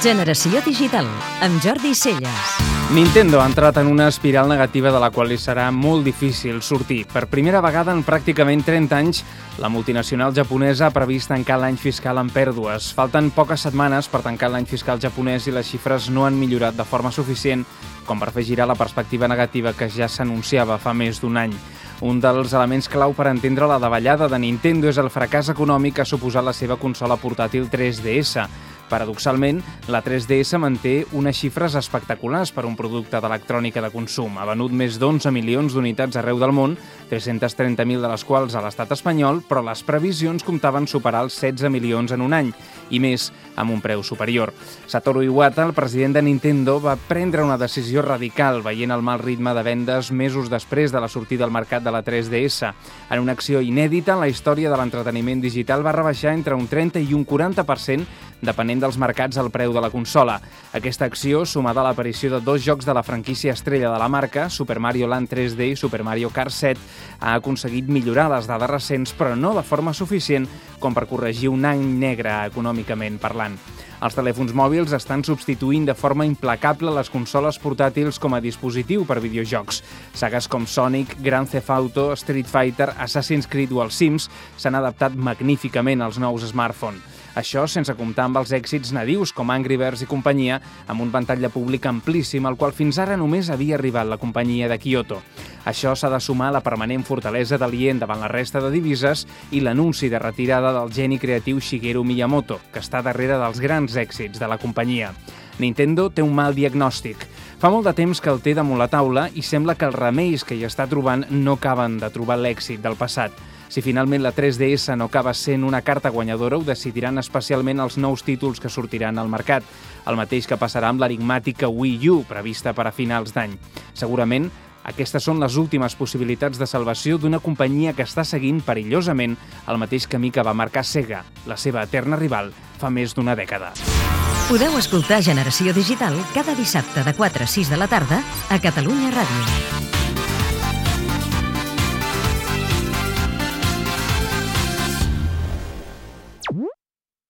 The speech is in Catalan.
Generació Digital, amb Jordi Celles. Nintendo ha entrat en una espiral negativa de la qual li serà molt difícil sortir. Per primera vegada en pràcticament 30 anys, la multinacional japonesa ha previst tancar l'any fiscal amb pèrdues. Falten poques setmanes per tancar l'any fiscal japonès i les xifres no han millorat de forma suficient com per fer girar la perspectiva negativa que ja s'anunciava fa més d'un any. Un dels elements clau per entendre la davallada de Nintendo és el fracàs econòmic que ha suposat la seva consola portàtil 3DS, Paradoxalment, la 3DS manté unes xifres espectaculars per un producte d'electrònica de consum. Ha venut més d'11 milions d'unitats arreu del món, 330.000 de les quals a l'estat espanyol, però les previsions comptaven superar els 16 milions en un any, i més amb un preu superior. Satoru Iwata, el president de Nintendo, va prendre una decisió radical veient el mal ritme de vendes mesos després de la sortida al mercat de la 3DS. En una acció inèdita en la història de l'entreteniment digital va rebaixar entre un 30 i un 40% depenent dels mercats al preu de la consola. Aquesta acció, sumada a l'aparició de dos jocs de la franquícia estrella de la marca, Super Mario Land 3D i Super Mario Kart 7, ha aconseguit millorar les dades recents, però no de forma suficient com per corregir un any negre econòmicament parlant. Els telèfons mòbils estan substituint de forma implacable les consoles portàtils com a dispositiu per videojocs. Sagues com Sonic, Grand Theft Auto, Street Fighter, Assassin's Creed o els Sims s'han adaptat magníficament als nous smartphones. Això sense comptar amb els èxits nadius com Angry Birds i companyia, amb un ventall de públic amplíssim, al qual fins ara només havia arribat la companyia de Kyoto. Això s'ha de sumar a la permanent fortalesa de l'IEN davant la resta de divises i l'anunci de retirada del geni creatiu Shigeru Miyamoto, que està darrere dels grans èxits de la companyia. Nintendo té un mal diagnòstic. Fa molt de temps que el té damunt la taula i sembla que els remeis que hi està trobant no acaben de trobar l'èxit del passat. Si finalment la 3DS no acaba sent una carta guanyadora, ho decidiran especialment els nous títols que sortiran al mercat. El mateix que passarà amb l'enigmàtica Wii U, prevista per a finals d'any. Segurament, aquestes són les últimes possibilitats de salvació d'una companyia que està seguint perillosament el mateix camí que va marcar Sega, la seva eterna rival, fa més d'una dècada. Podeu escoltar Generació Digital cada dissabte de 4 a 6 de la tarda a Catalunya Ràdio.